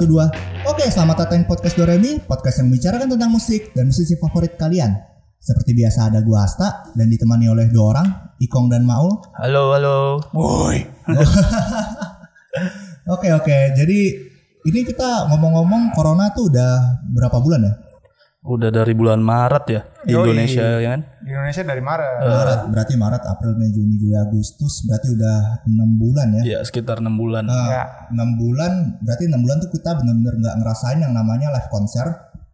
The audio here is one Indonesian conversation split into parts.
satu dua. Oke, selamat datang di podcast Doremi, podcast yang membicarakan tentang musik dan musisi favorit kalian. Seperti biasa ada gua Asta dan ditemani oleh dua orang, Ikong dan Maul. Halo, halo. Woi. oke oke, jadi ini kita ngomong-ngomong corona tuh udah berapa bulan ya? Udah dari bulan Maret ya di Yoi. Indonesia ya kan? Di Indonesia dari Maret. Maret, berarti Maret, April, Mei, Juni, Juli, Agustus, berarti udah enam bulan ya? Ya sekitar enam bulan. Nah, Ya. enam bulan berarti enam bulan tuh kita bener-bener nggak ngerasain yang namanya live konser.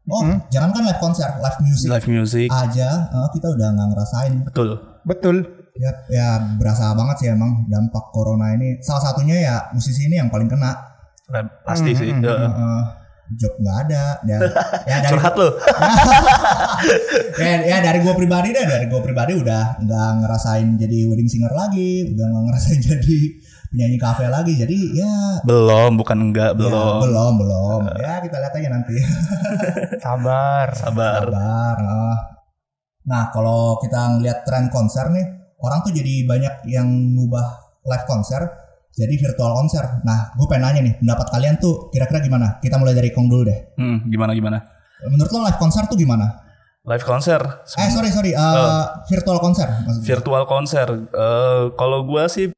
Oh, jangankan live konser, live music Live music. aja eh, kita udah nggak ngerasain. Betul. Betul. Ya, ya berasa banget sih emang dampak corona ini. Salah satunya ya musisi ini yang paling kena. Nah, Pasti sih. Ya. Eh, job nggak ada. Dan, ya dari Curhat lo. ya, ya dari gue pribadi deh, dari gue pribadi udah nggak ngerasain jadi wedding singer lagi, udah nggak ngerasain jadi penyanyi kafe lagi. Jadi ya belum, bukan enggak, Ya, belum. belum, belum. Ya kita lihat aja nanti. Sabar. Sabar. Sabar. ah. Nah, kalau kita ngeliat tren konser nih, orang tuh jadi banyak yang ngubah live konser jadi virtual konser. Nah, gue pengen nanya nih, pendapat kalian tuh kira-kira gimana? Kita mulai dari Kong dulu deh. Hmm, gimana gimana? Menurut lo live konser tuh gimana? Live konser. Eh, sorry, sorry. eh, Virtual konser maksudnya. Virtual konser. Eh, kalau gua sih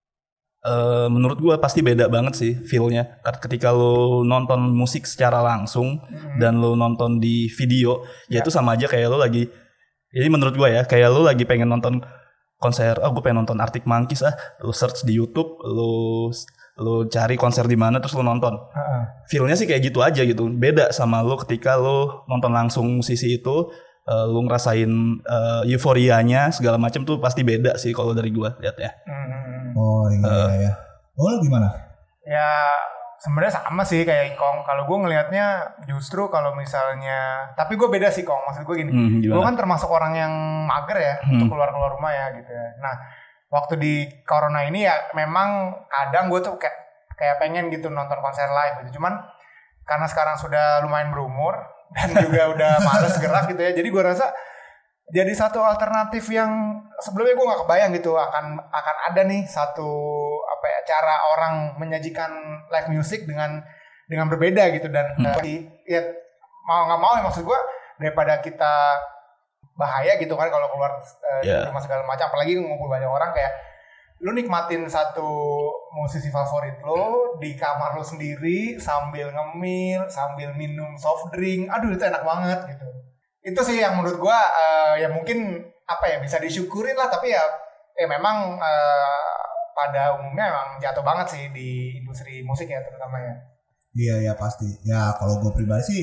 eh, menurut gua pasti beda banget sih feel-nya. Ketika lo nonton musik secara langsung dan lo nonton di video, ya itu sama aja kayak lo lagi jadi menurut gua ya, kayak lo lagi pengen nonton konser, oh gue pengen nonton Arctic Monkeys ah, lo search di YouTube, lo lo cari konser di mana terus lo nonton. Heeh. Feelnya sih kayak gitu aja gitu. Beda sama lo ketika lo nonton langsung musisi itu, eh, lo ngerasain eh, euforianya segala macam tuh pasti beda sih kalau dari gua lihat ya. Hmm. Oh iya, iya, iya. Oh, gimana? Ya sebenarnya sama sih kayak Kong. Kalau gue ngelihatnya justru kalau misalnya, tapi gue beda sih Kong. Maksud gue gini, Hmm, gue kan termasuk orang yang mager ya Hmm. untuk keluar keluar rumah ya gitu ya. Nah waktu di corona ini ya memang kadang gue tuh kayak kayak pengen gitu nonton konser live gitu. Cuman karena sekarang sudah lumayan berumur dan juga udah males gerak gitu ya. Jadi gue rasa jadi satu alternatif yang sebelumnya gue nggak kebayang gitu akan akan ada nih satu apa ya cara orang menyajikan live music dengan dengan berbeda gitu. Dan Hmm. eh, ya mau nggak mau ya maksud gue daripada kita bahaya gitu kan kalau keluar eh, Yeah. rumah segala macam. Apalagi ngumpul banyak orang kayak lu nikmatin satu musisi favorit lo di kamar lo sendiri sambil ngemil sambil minum soft drink. Aduh itu enak banget gitu. Itu sih yang menurut gua eh, ya mungkin apa ya bisa disyukurin lah. Tapi ya ya memang eh, pada umumnya emang jatuh banget sih di industri musik ya terutama ya Iya, iya pasti. Ya kalau gue pribadi sih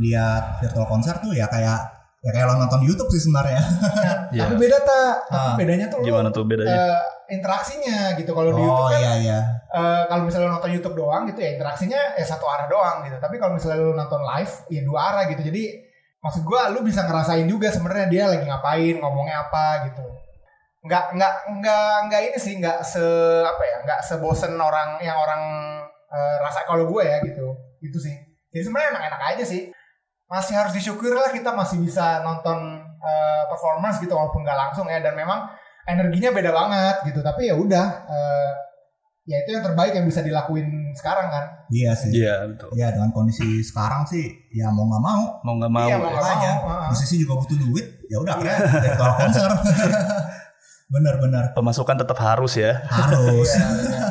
lihat virtual konser tuh ya kayak ya kayak lo nonton di YouTube sih sebenarnya. Iya. tapi beda tak tapi Ah, bedanya tuh lo, Gimana tuh bedanya? eh, interaksinya gitu kalau di oh YouTube kan iya iya. eh, kalau misalnya lo nonton YouTube doang gitu ya interaksinya ya satu arah doang gitu tapi kalau misalnya lo nonton live ya dua arah gitu jadi maksud gua lu bisa ngerasain juga sebenarnya dia lagi ngapain ngomongnya apa gitu nggak nggak nggak nggak ini sih nggak se apa ya nggak sebosen orang yang orang eh, rasa kalau gue ya gitu itu sih jadi sebenarnya enak-enak aja sih masih harus disyukur lah kita masih bisa nonton eh, performance gitu walaupun nggak langsung ya dan memang energinya beda banget gitu tapi ya udah eh, ya itu yang terbaik yang bisa dilakuin sekarang kan Iya sih. Iya betul. Iya dengan kondisi sekarang sih ya mau nggak mau Mau nggak mau. Iya, ya. mau nggak makanya mau, musisi juga butuh duit ya udah akhirnya virtual konser. Bener-bener Pemasukan tetap harus ya. harus. Iya, iya.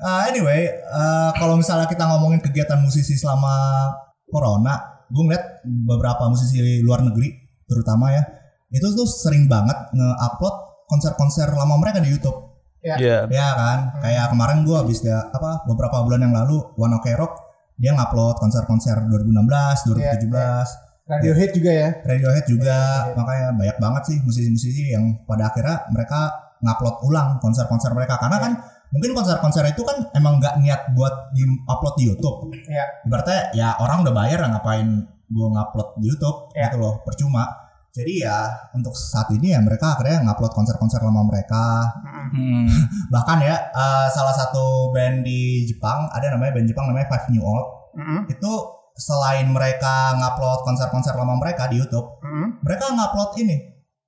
Ah, anyway, eh, kalau misalnya kita ngomongin kegiatan musisi selama corona, gue ngeliat beberapa musisi luar negeri terutama ya, itu tuh sering banget nge-upload konser-konser lama mereka di YouTube. Iya. Ya kan, kayak kemarin gue habis ya apa beberapa bulan yang lalu One Ok Rock dia ngupload konser-konser 2016, 2017. Radiohead juga ya Radiohead juga Iya, iya. makanya banyak banget sih musisi-musisi yang pada akhirnya mereka ngupload ulang konser-konser mereka karena kan mungkin konser-konser itu kan emang nggak niat buat di upload di YouTube. Iya. Ibaratnya ya orang udah bayar lah ngapain gue ngupload di YouTube Iya. gitu loh percuma. Jadi ya untuk saat ini ya mereka akhirnya ngupload konser-konser lama mereka. Hmm. Bahkan ya eh, salah satu band di Jepang ada namanya band Jepang namanya Five New Old Mm-mm. itu selain mereka ngupload konser-konser lama mereka di YouTube Mm-mm. mereka ngupload ini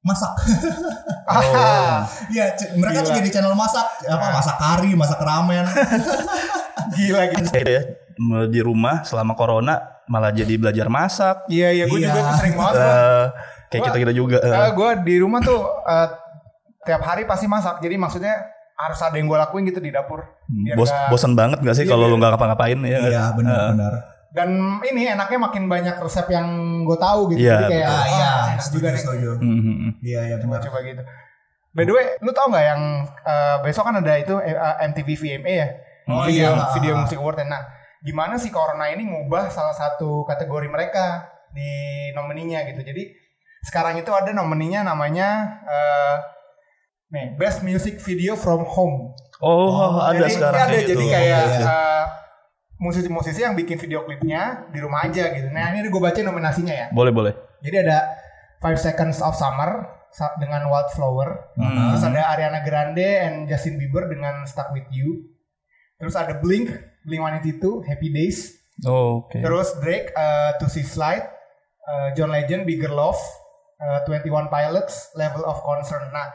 masak. Oh. Iya, c- mereka tuh Gila. jadi channel masak, apa masak kari, masak ramen. Gila gitu. Ya di rumah selama corona malah jadi belajar masak. Iya iya gue Iya. juga tuh sering banget. Eh, kayak Gua- kita kita juga. eh. Eh, gue di rumah tuh eh, tiap hari pasti masak. Jadi maksudnya harus ada yang gue lakuin gitu di dapur. Biar Bos, nggak- bosan banget gak sih Iya, kalau iya. lu nggak ngapa-ngapain ya? nggak? Iya benar-benar. Dan ini enaknya makin banyak resep yang gue tahu gitu. Iya, Jadi kayak Ah ah, iya, enak juga setuju nih. setuju. Hmm, hmm, hmm. Iya iya benar. Coba-coba gitu. By the way, lu tau nggak yang eh, besok kan ada itu eh, eh, MTV VMA ya? Oh, video, iya. video Music Award. Nah, gimana sih Corona ini ngubah salah satu kategori mereka di nomininya gitu. Jadi sekarang itu ada nomininya namanya eh, nih Best Music Video from Home. Oh, ada jadi, sekarang ada gitu. jadi kayak Iya. eh, musisi-musisi yang bikin video klipnya di rumah aja gitu. Nah ini gue baca nominasinya ya. Boleh boleh. Jadi ada Five Seconds of Summer dengan Wildflower. Hmm. Terus ada Ariana Grande and Justin Bieber dengan Stuck With You. Terus ada Blink, Blink 182, Happy Days. Oh, Oke. Terus Drake, uh, To See Slide, uh, John Legend, Bigger Love, uh, 21 Pilots, Level of Concern. Nah,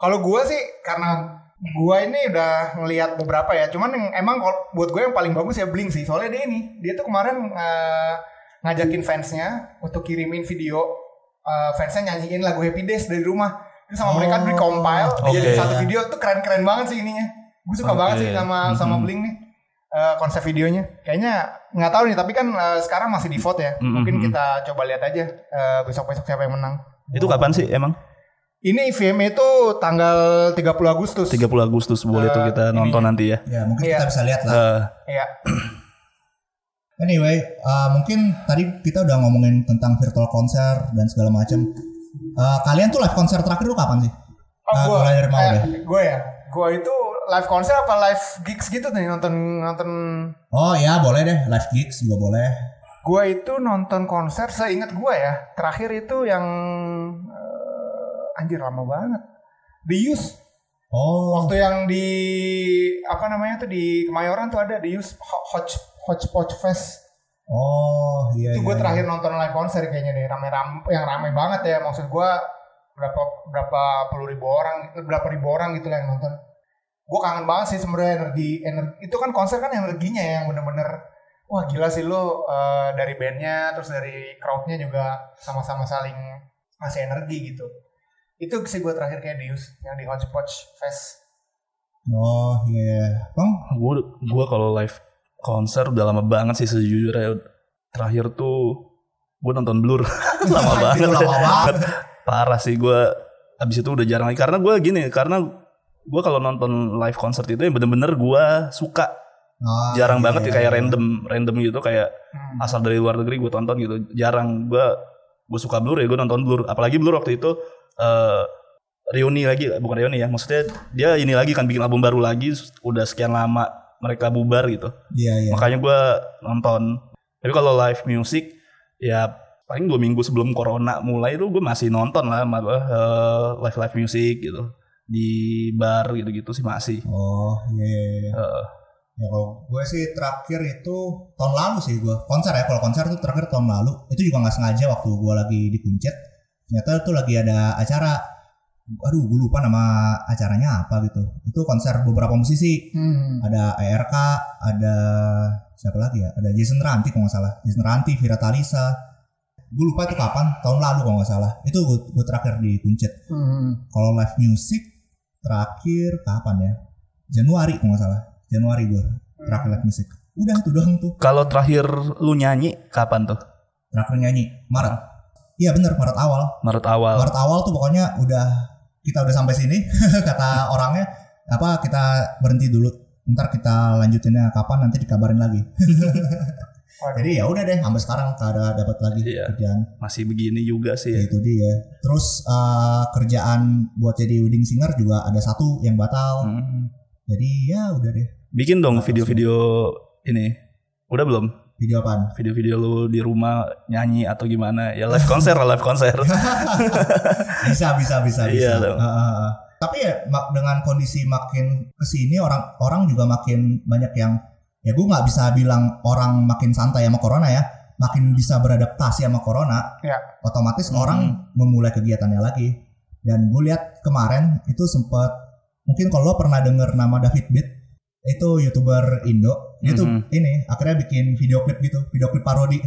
kalau gue sih karena gue ini udah ngelihat beberapa ya, cuman yang emang kalau buat gue yang paling bagus ya Blink sih. Soalnya dia ini, dia tuh kemarin uh, ngajakin fansnya untuk kirimin video uh, fansnya nyanyiin lagu Happy Days dari rumah. Terus sama mereka Oh. di compile, dijadiin Oke. satu video tuh keren-keren banget sih ininya. Gue suka Oke. banget sih sama sama Mhm. Blink nih eh, konsep videonya. Kayaknya nggak tahu nih, tapi kan eh, sekarang masih di vote ya. Mhm. Mungkin kita coba lihat aja eh, besok-besok siapa yang menang. Itu kapan sih emang? Ini VMA itu tanggal 30 Agustus. 30 Agustus boleh tuh kita Eh, nonton ini. nanti ya. Ya mungkin Iya. kita bisa lihat lah. Iya. Anyway, uh, mungkin tadi kita udah ngomongin tentang virtual konser dan segala macam. Uh, kalian tuh live konser terakhir lu kapan sih? Oh, Ah, gua, mulai dari mau eh, deh. Gue ya. Gue itu live konser apa live gigs gitu nih nonton nonton. Oh ya boleh deh, live gigs juga boleh. Gue itu nonton konser seingat gue ya. Terakhir itu yang anjir lama banget. The Use Oh, waktu yang di apa namanya tuh di Kemayoran tuh ada The Use Ho- Hodge Hodgepodge Fest. oh iya. itu iya, gue iya. terakhir nonton live konser kayaknya deh rame-rame yang rame banget ya maksud gue berapa berapa puluh ribu orang berapa ribu orang gitu lah yang nonton gue kangen banget sih sebenarnya energi energi itu kan konser kan energinya ya yang bener-bener wah gila sih lo eh, dari bandnya terus dari crowdnya juga sama-sama saling ngasih energi gitu itu sih gue terakhir kayak Dius yang di Hodgepodge Fest Oh iya. Bang, gua gua kalau live konser udah lama banget sih sejujurnya. Terakhir tuh gua nonton Blur. lama banget. Lama banget. Parah sih gua abis itu udah jarang lagi karena gua gini karena gua kalau nonton live konser itu yang bener-bener gua suka Oh, jarang iya, banget iya, ya kayak iya. random random gitu kayak Hmm. asal dari luar negeri gue tonton gitu jarang gue gue suka Blur ya gue nonton Blur apalagi Blur waktu itu eh reuni lagi bukan reuni ya maksudnya dia ini lagi kan bikin album baru lagi udah sekian lama mereka bubar gitu Iya iya. makanya gue nonton tapi kalau live music ya paling dua minggu sebelum corona mulai itu gue masih nonton lah live live music gitu di bar gitu-gitu sih masih Oh iya. iya, iya. Eh, Ya kalau gue sih terakhir itu tahun lalu sih gue konser ya. Kalau konser tuh terakhir tahun lalu. Itu juga nggak sengaja waktu gue lagi di Kuncet. Ternyata tuh lagi ada acara. Aduh, gue lupa nama acaranya apa gitu. Itu konser beberapa musisi. Hmm. Ada ARK, ada siapa lagi ya? Ada Jason Ranti kalau nggak salah. Jason Ranti, Vira Talisa. Gue lupa itu kapan. Tahun lalu kalau nggak salah. Itu gue, gue terakhir di Kuncet. Hmm. Kalau live music terakhir kapan ya? Januari kalau nggak salah. Januari gue terakhir live music. Udah itu doang tuh. kalau terakhir lu nyanyi kapan tuh Terakhir nyanyi Maret. Iya bener Maret awal. Maret awal Maret awal tuh pokoknya udah kita udah sampai sini kata orangnya apa kita berhenti dulu. Ntar kita lanjutinnya kapan nanti dikabarin lagi. Jadi ya udah deh sampai sekarang kada dapat lagi Iya. kerjaan. masih begini juga sih Ya itu dia. Terus eh, kerjaan buat jadi wedding singer juga ada satu yang batal. Hmm. Jadi ya udah deh. Bikin dong video-video ini. Udah belum? Video apaan? Video-video lu di rumah nyanyi atau gimana? Ya live konser lah live konser. bisa bisa bisa bisa. Iya, dong. Heeh. Tapi ya mak- dengan kondisi makin ke sini orang orang juga makin banyak yang ya gue nggak bisa bilang orang makin santai sama corona ya, makin bisa beradaptasi sama corona. Ya. Otomatis Hmm. orang memulai kegiatannya lagi. Dan gue lihat kemarin itu sempat mungkin kalau lo pernah denger nama David Beat itu youtuber Indo Dia tuh Mhm. ini akhirnya bikin video klip gitu, video klip parodi.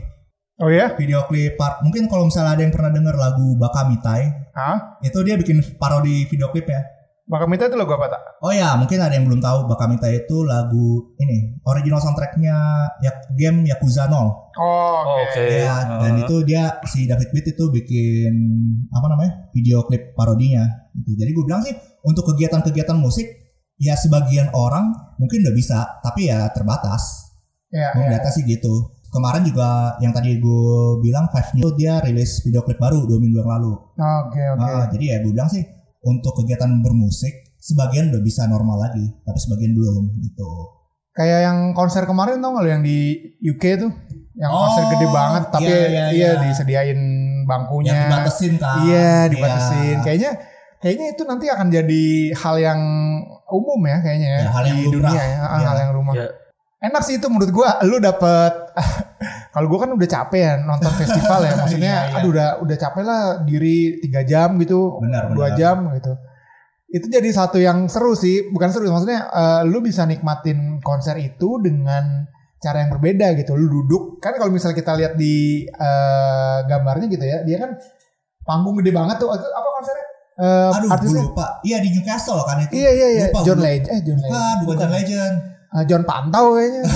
Oh ya? Video klip par mungkin kalau misalnya ada yang pernah denger lagu Bakamitai, Hah? itu dia bikin parodi video klipnya. Bakamita itu lagu apa tak? Oh ya, mungkin ada yang belum tahu Bakamitai itu lagu ini original soundtracknya ya game Yakuza 0. Oh, oke. Oke. Ya, dan Uh, itu dia si David Beat itu bikin apa namanya video klip parodinya. Gitu. Jadi gue bilang sih untuk kegiatan-kegiatan musik ya sebagian orang mungkin udah bisa, tapi ya terbatas. Ya, Gue ya. sih gitu. Kemarin juga yang tadi gue bilang Five New dia rilis video klip baru dua minggu yang lalu. Oke, oke. Ah, jadi ya gue bilang sih untuk kegiatan bermusik sebagian udah bisa normal lagi, tapi sebagian belum gitu. Kayak yang konser kemarin tau gak lo yang di UK tuh? Yang Oh, konser gede banget tapi iya, iya, iya, iya. disediain bangkunya. Yang dibatesin kan? Iya, dibatasin. Iya. Kayaknya kayaknya itu nanti akan jadi hal yang umum ya kayaknya ya, Ya, hal yang di lumrah. dunia ya, Iya. hal yang rumah. Ya. Enak sih itu menurut gua lu dapet kalau gua kan udah capek ya nonton festival ya maksudnya Iya, iya. aduh udah udah capek lah diri tiga jam gitu Benar, dua benar. jam gitu itu jadi satu yang seru sih bukan seru maksudnya eh, lu bisa nikmatin konser itu dengan cara yang berbeda gitu lu duduk kan kalau misalnya kita lihat di eh, gambarnya gitu ya dia kan panggung gede banget tuh apa konsernya Eh, Aduh, artisnya? gue lupa. Iya di Newcastle kan itu. iya iya iya Lupa, John. Legend eh John Legend Bukan, bukan John Legend. Eh, John Pantau kayaknya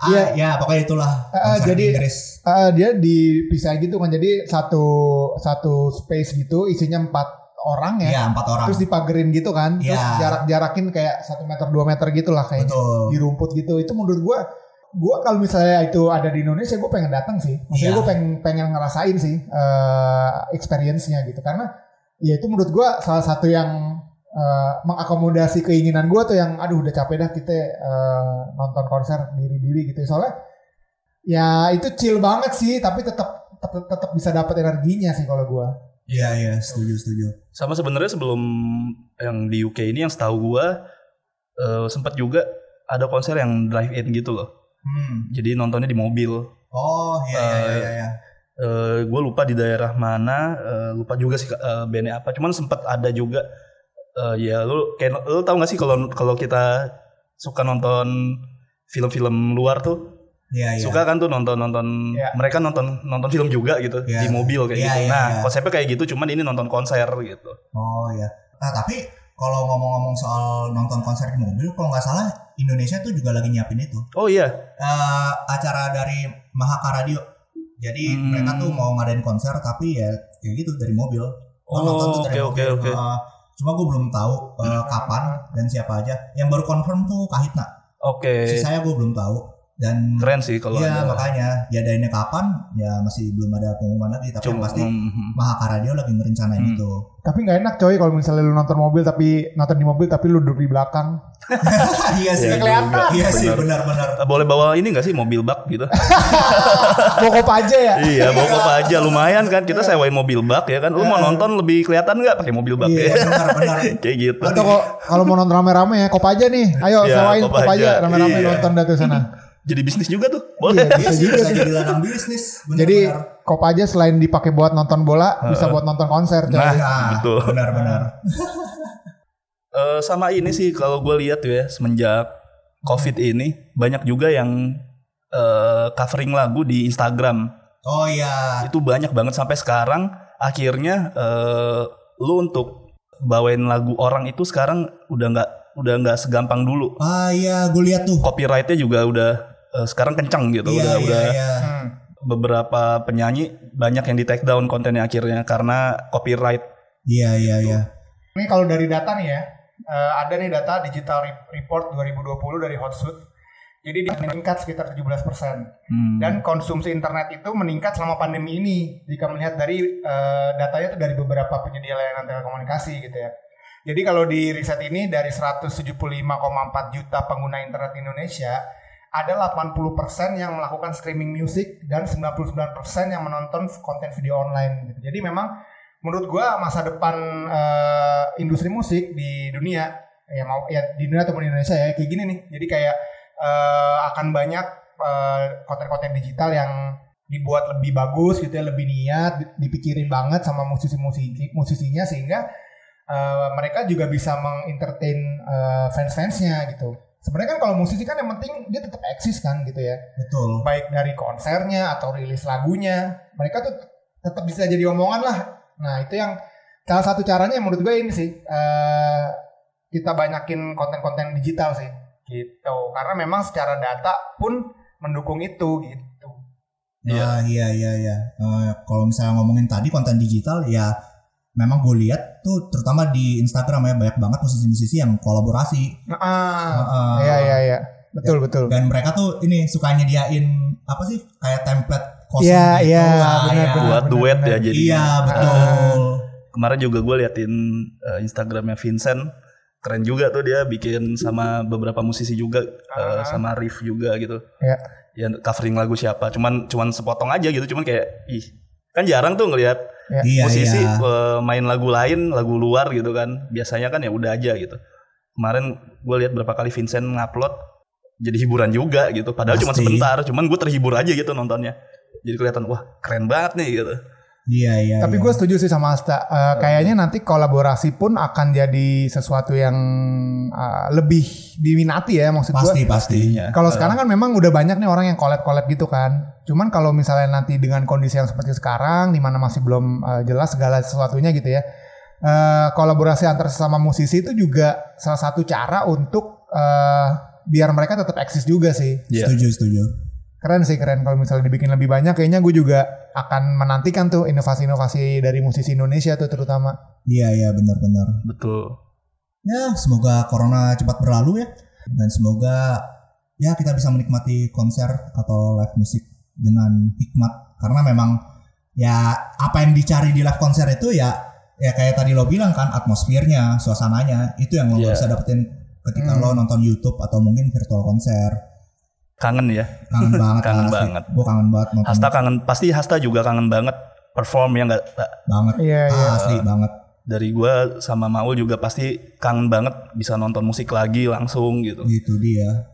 Ah, Iya. ya pokoknya itulah. Konser jadi- di Inggris. Eh, dia dipisah gitu kan jadi satu satu space gitu isinya empat orang ya Iya empat orang. terus dipagerin gitu kan terus Iya. jarak-jarakin kayak satu meter dua meter gitu lah kayaknya Betul. di rumput gitu itu menurut gua gua kalau misalnya itu ada di Indonesia gua pengen datang sih maksudnya Iya. gua pengen pengen ngerasain sih eh experience-nya gitu karena ya itu menurut gua salah satu yang eh, mengakomodasi keinginan gua tuh yang aduh udah capek dah kita eh, nonton konser diri-diri gitu soalnya ya itu chill banget sih tapi tetap tetap, bisa dapat energinya sih kalau gua Iya iya setuju setuju. Sama sebenarnya sebelum yang di UK ini yang setahu gua eh, sempat juga ada konser yang drive in gitu loh. Hmm. Jadi nontonnya di mobil. Oh iya iya iya iya. iya. gue lupa di daerah mana, eh, lupa juga sih uh, bandnya apa. Cuman sempat ada juga. eh, ya lu kayak lu tau gak sih kalau kalau kita suka nonton film-film luar tuh Iya iya. suka kan tuh nonton nonton Iya. mereka nonton nonton film juga gitu Iya. di mobil kayak Iya, gitu. iya, nah iya. konsepnya kayak gitu, cuman ini nonton konser gitu. Oh iya. Nah tapi kalau ngomong-ngomong soal nonton konser di mobil, kalau nggak salah Indonesia tuh juga lagi nyiapin itu. Oh iya, Eh, acara dari Mahaka Radio. Jadi Hmm. mereka tuh mau ngadain konser tapi ya kayak gitu dari mobil. Oh, nonton tuh dari oke, mobil. oke, oke. Eh, cuma gue belum tahu eh, kapan dan siapa aja. Yang baru confirm tuh Kahitna. oke. Sisanya gue belum tahu. Dan Keren sih kalau Iya ada. makanya diadainnya kapan ya masih belum ada pengumuman lagi tapi Cuma, pasti hmm, Mahaka Radio lagi ngerencanain Hmm. itu. Tapi nggak enak coy kalau misalnya lu nonton mobil tapi nonton di mobil tapi lu duduk di belakang. iya sih. Iya kelihatan. Iya sih Benar. benar-benar. Eh, Boleh bawa ini gak sih mobil bak gitu? Bokop aja ya. iya, bawa apa aja lumayan kan. Kita sewain mobil bak ya kan. Lu mau nonton lebih kelihatan nggak pakai mobil bak Iya, ya? Benar-benar. Kayak gitu. Atau kok kalau mau nonton rame-rame ya, kop aja nih. Ayo Iya, sewain kop aja rame-rame Iya. nonton tuh sana. Jadi bisnis juga tuh. Boleh. Iya, Iya bisa juga bisa sih. jadi ladang bisnis. Jadi Benar-benar. kop aja selain dipakai buat nonton bola, bisa buat nonton konser. Nah, Nah, betul. Benar-benar. Eh, sama ini sih kalau gue lihat tuh ya semenjak covid ini banyak juga yang eh, covering lagu di Instagram Oh iya. itu banyak banget sampai sekarang akhirnya eh, lu untuk bawain lagu orang itu sekarang udah nggak udah nggak segampang dulu Ah iya, gue lihat tuh. copyrightnya juga udah eh, sekarang kencang gitu Iya udah iya udah iya. Hmm. beberapa penyanyi banyak yang di take down kontennya akhirnya karena copyright Iya iya iya. Ini kalau dari data nih ya, eh, ada nih data digital Re- report 2020 dari Hotsuite. Jadi dia meningkat sekitar 17%. Hmm. Dan konsumsi internet itu meningkat selama pandemi ini jika melihat dari eh, datanya itu dari beberapa penyedia layanan telekomunikasi gitu ya. Jadi kalau di riset ini dari 175,4 juta pengguna internet Indonesia ada 80% yang melakukan streaming musik dan 99% yang menonton konten video online. Jadi memang menurut gua masa depan eh, industri musik di dunia ya mau ya di dunia ataupun di Indonesia ya kayak gini nih. Jadi kayak eh, akan banyak eh, konten-konten digital yang dibuat lebih bagus gitu ya, lebih niat, di- dipikirin banget sama musisi-musisi musisinya sehingga eh, mereka juga bisa mengentertain eh, fans-fansnya gitu. sebenarnya kan kalau musisi kan yang penting dia tetap eksis kan gitu ya Betul. baik dari konsernya atau rilis lagunya mereka tuh tetap bisa jadi omongan lah nah itu yang salah satu caranya yang menurut gue ini sih eh, kita banyakin konten-konten digital sih gitu karena memang secara data pun mendukung itu gitu Ah, iya iya iya. Eh, kalau misalnya ngomongin tadi konten digital ya memang gue lihat tuh terutama di Instagram ya banyak banget musisi-musisi yang kolaborasi. Nah, Heeh. iya iya iya. Betul betul. Dan mereka tuh ini suka nyediain apa sih kayak template kosong Iya, gitu. iya, Ah, benar, iya. buat duet ya jadi Iya betul. kemarin juga gue liatin eh, Instagramnya Vincent. Keren juga tuh dia bikin sama beberapa musisi juga eh, sama Riff juga gitu. Ya ya covering lagu siapa. Cuman cuman sepotong aja gitu. Cuman kayak ih kan jarang tuh ngelihat Ya. Iya musisi iya. eh, main lagu lain lagu luar gitu kan. Biasanya kan ya udah aja gitu. Kemarin gue lihat berapa kali Vincent ngupload jadi hiburan juga gitu. Padahal cuma sebentar cuman gue terhibur aja gitu nontonnya. Jadi kelihatan wah keren banget nih gitu Iya iya. Tapi iya. gue setuju sih sama Asta. Eh, kayaknya nanti kolaborasi pun akan jadi sesuatu yang eh, lebih diminati ya maksud gue. pasti pasti. pastinya Kalau sekarang kan memang udah banyak nih orang yang collab-collab gitu kan. Cuman kalau misalnya nanti dengan kondisi yang seperti sekarang, di mana masih belum eh, jelas segala sesuatunya gitu ya. eh, kolaborasi antar sesama musisi itu juga salah satu cara untuk eh, biar mereka tetap eksis juga sih. Iya. Setuju setuju. Keren sih keren kalau misalnya dibikin lebih banyak. Kayaknya gue juga akan menantikan tuh inovasi-inovasi dari musisi Indonesia tuh terutama. Iya iya benar-benar. betul Ya semoga corona cepat berlalu ya dan semoga ya kita bisa menikmati konser atau live musik dengan hikmat karena memang ya apa yang dicari di live konser itu ya ya kayak tadi lo bilang kan atmosfernya, suasananya itu yang lo Iya. bisa dapetin ketika Hmm. lo nonton YouTube atau mungkin virtual konser. Kangen ya Kangen banget Kangen asli. banget. Gue kangen banget nonton Hasta kangen pasti Hasta juga kangen banget perform ya nggak banget. Iya iya. Ah, asli banget. dari gua sama Maul juga pasti kangen banget bisa nonton musik lagi langsung gitu Gitu dia.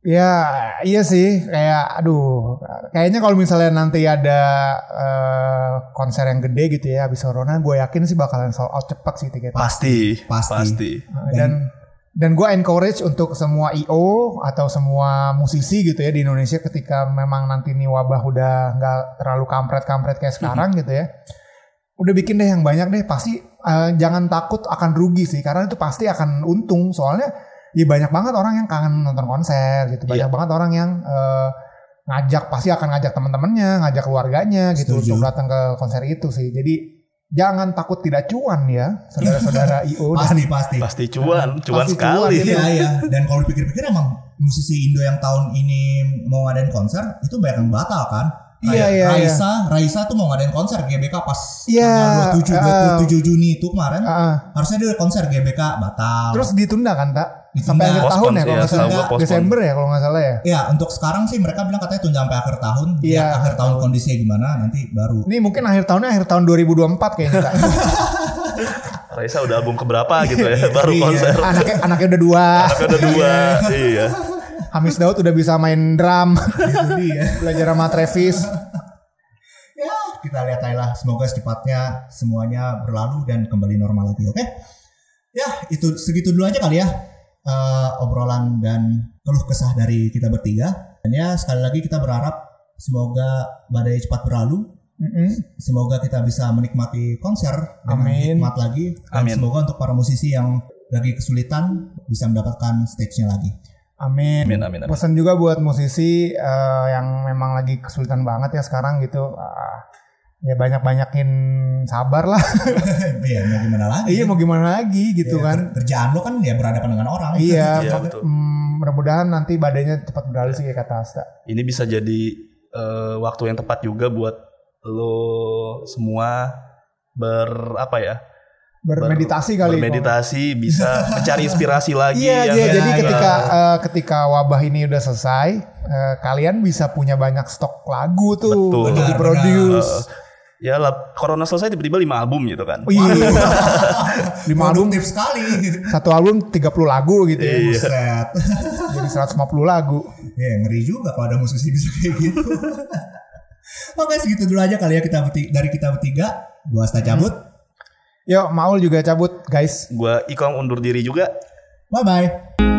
Ya iya sih kayak aduh kayaknya kalau misalnya nanti ada eh, konser yang gede gitu ya habis corona gue yakin sih bakalan sold out cepat sih tiketnya. pasti Pasti. pasti dan dan gue encourage untuk semua IO atau semua musisi gitu ya di Indonesia ketika memang nanti nih wabah udah nggak terlalu kampret-kampret kayak sekarang gitu ya udah bikin deh yang banyak deh. Pasti eh, jangan takut akan rugi sih karena itu pasti akan untung. Soalnya ya banyak banget orang yang kangen nonton konser gitu. Banyak Iya. banget orang yang eh, ngajak pasti akan ngajak teman-temannya ngajak keluarganya gitu Setuju. untuk datang ke konser itu sih. Jadi jangan takut tidak cuan ya saudara-saudara IO dan Pasti pasti. pasti cuan cuan Pasti sekali cuan. Iya iya. Dan kalau dipikir-pikir emang musisi Indo yang tahun ini mau ngadain konser itu banyak yang batal kan. Iya, Kayak iya, Raisa, Raisa tuh mau ngadain konser GBK pas Iya, tanggal 27 uh, 27 Juni itu kemarin. Ah. Harusnya dia konser GBK batal. Terus ditunda kan tak? Ditunda. Sampai akhir tahun ya kalau ya, nggak salah. Desember ya kalau nggak salah ya. ya untuk sekarang sih mereka bilang katanya tunda sampai akhir tahun. Iya. Lihat akhir tahun kondisinya gimana nanti baru. Ini mungkin akhir tahunnya akhir tahun 2024 kayaknya. Raisa udah album keberapa gitu ya baru Iya. konser anaknya anaknya udah dua. Anaknya ada dua iya Hamis Daud udah bisa main drum. dia. Belajar sama Travis. ya kita lihat aja lah. Semoga secepatnya semuanya berlalu dan kembali normal lagi. Oke? Ya itu segitu dulu aja kali ya. eh, obrolan dan keluh kesah dari kita bertiga. Dan ya sekali lagi kita berharap semoga badai cepat berlalu. Mm-mm. Semoga kita bisa menikmati konser dengan Amin. hikmat lagi. Dan Amin. semoga untuk para musisi yang lagi kesulitan bisa mendapatkan stage-nya lagi. Amin. Amin, amin, amin. Pesan juga buat musisi eh, yang memang lagi kesulitan banget ya sekarang gitu. Ah, ya banyak-banyakin sabar lah. Iya mau gimana lagi? iya mau gimana lagi gitu Ya, kan. ker- Kerjaan lo kan ya berhadapan dengan orang. Iya, Iya, betul. mm, mudah-mudahan nanti badainya cepat berlalu sih kayak kata Asta. ini bisa jadi eh, waktu yang tepat juga buat lo semua ber apa ya Bermeditasi kali. bermeditasi bisa mencari inspirasi lagi Iya, yang iya. ya, Jadi ya. ketika eh, ketika wabah ini udah selesai, eh, kalian bisa punya banyak stok lagu tuh Betul. untuk diproduce. ya lah corona selesai tiba-tiba lima album gitu kan Oh, iya. Lima album, Produktif sekali. satu album 30 lagu gitu ya. Iya. Buset. Jadi 150 lagu. ya ngeri juga kalau ada musisi bisa kayak gitu. Oke segitu dulu aja kali ya kita dari kita bertiga. Gua Asta cabut. Yuk, Maul juga cabut, guys. gua Ikong undur diri juga Bye bye.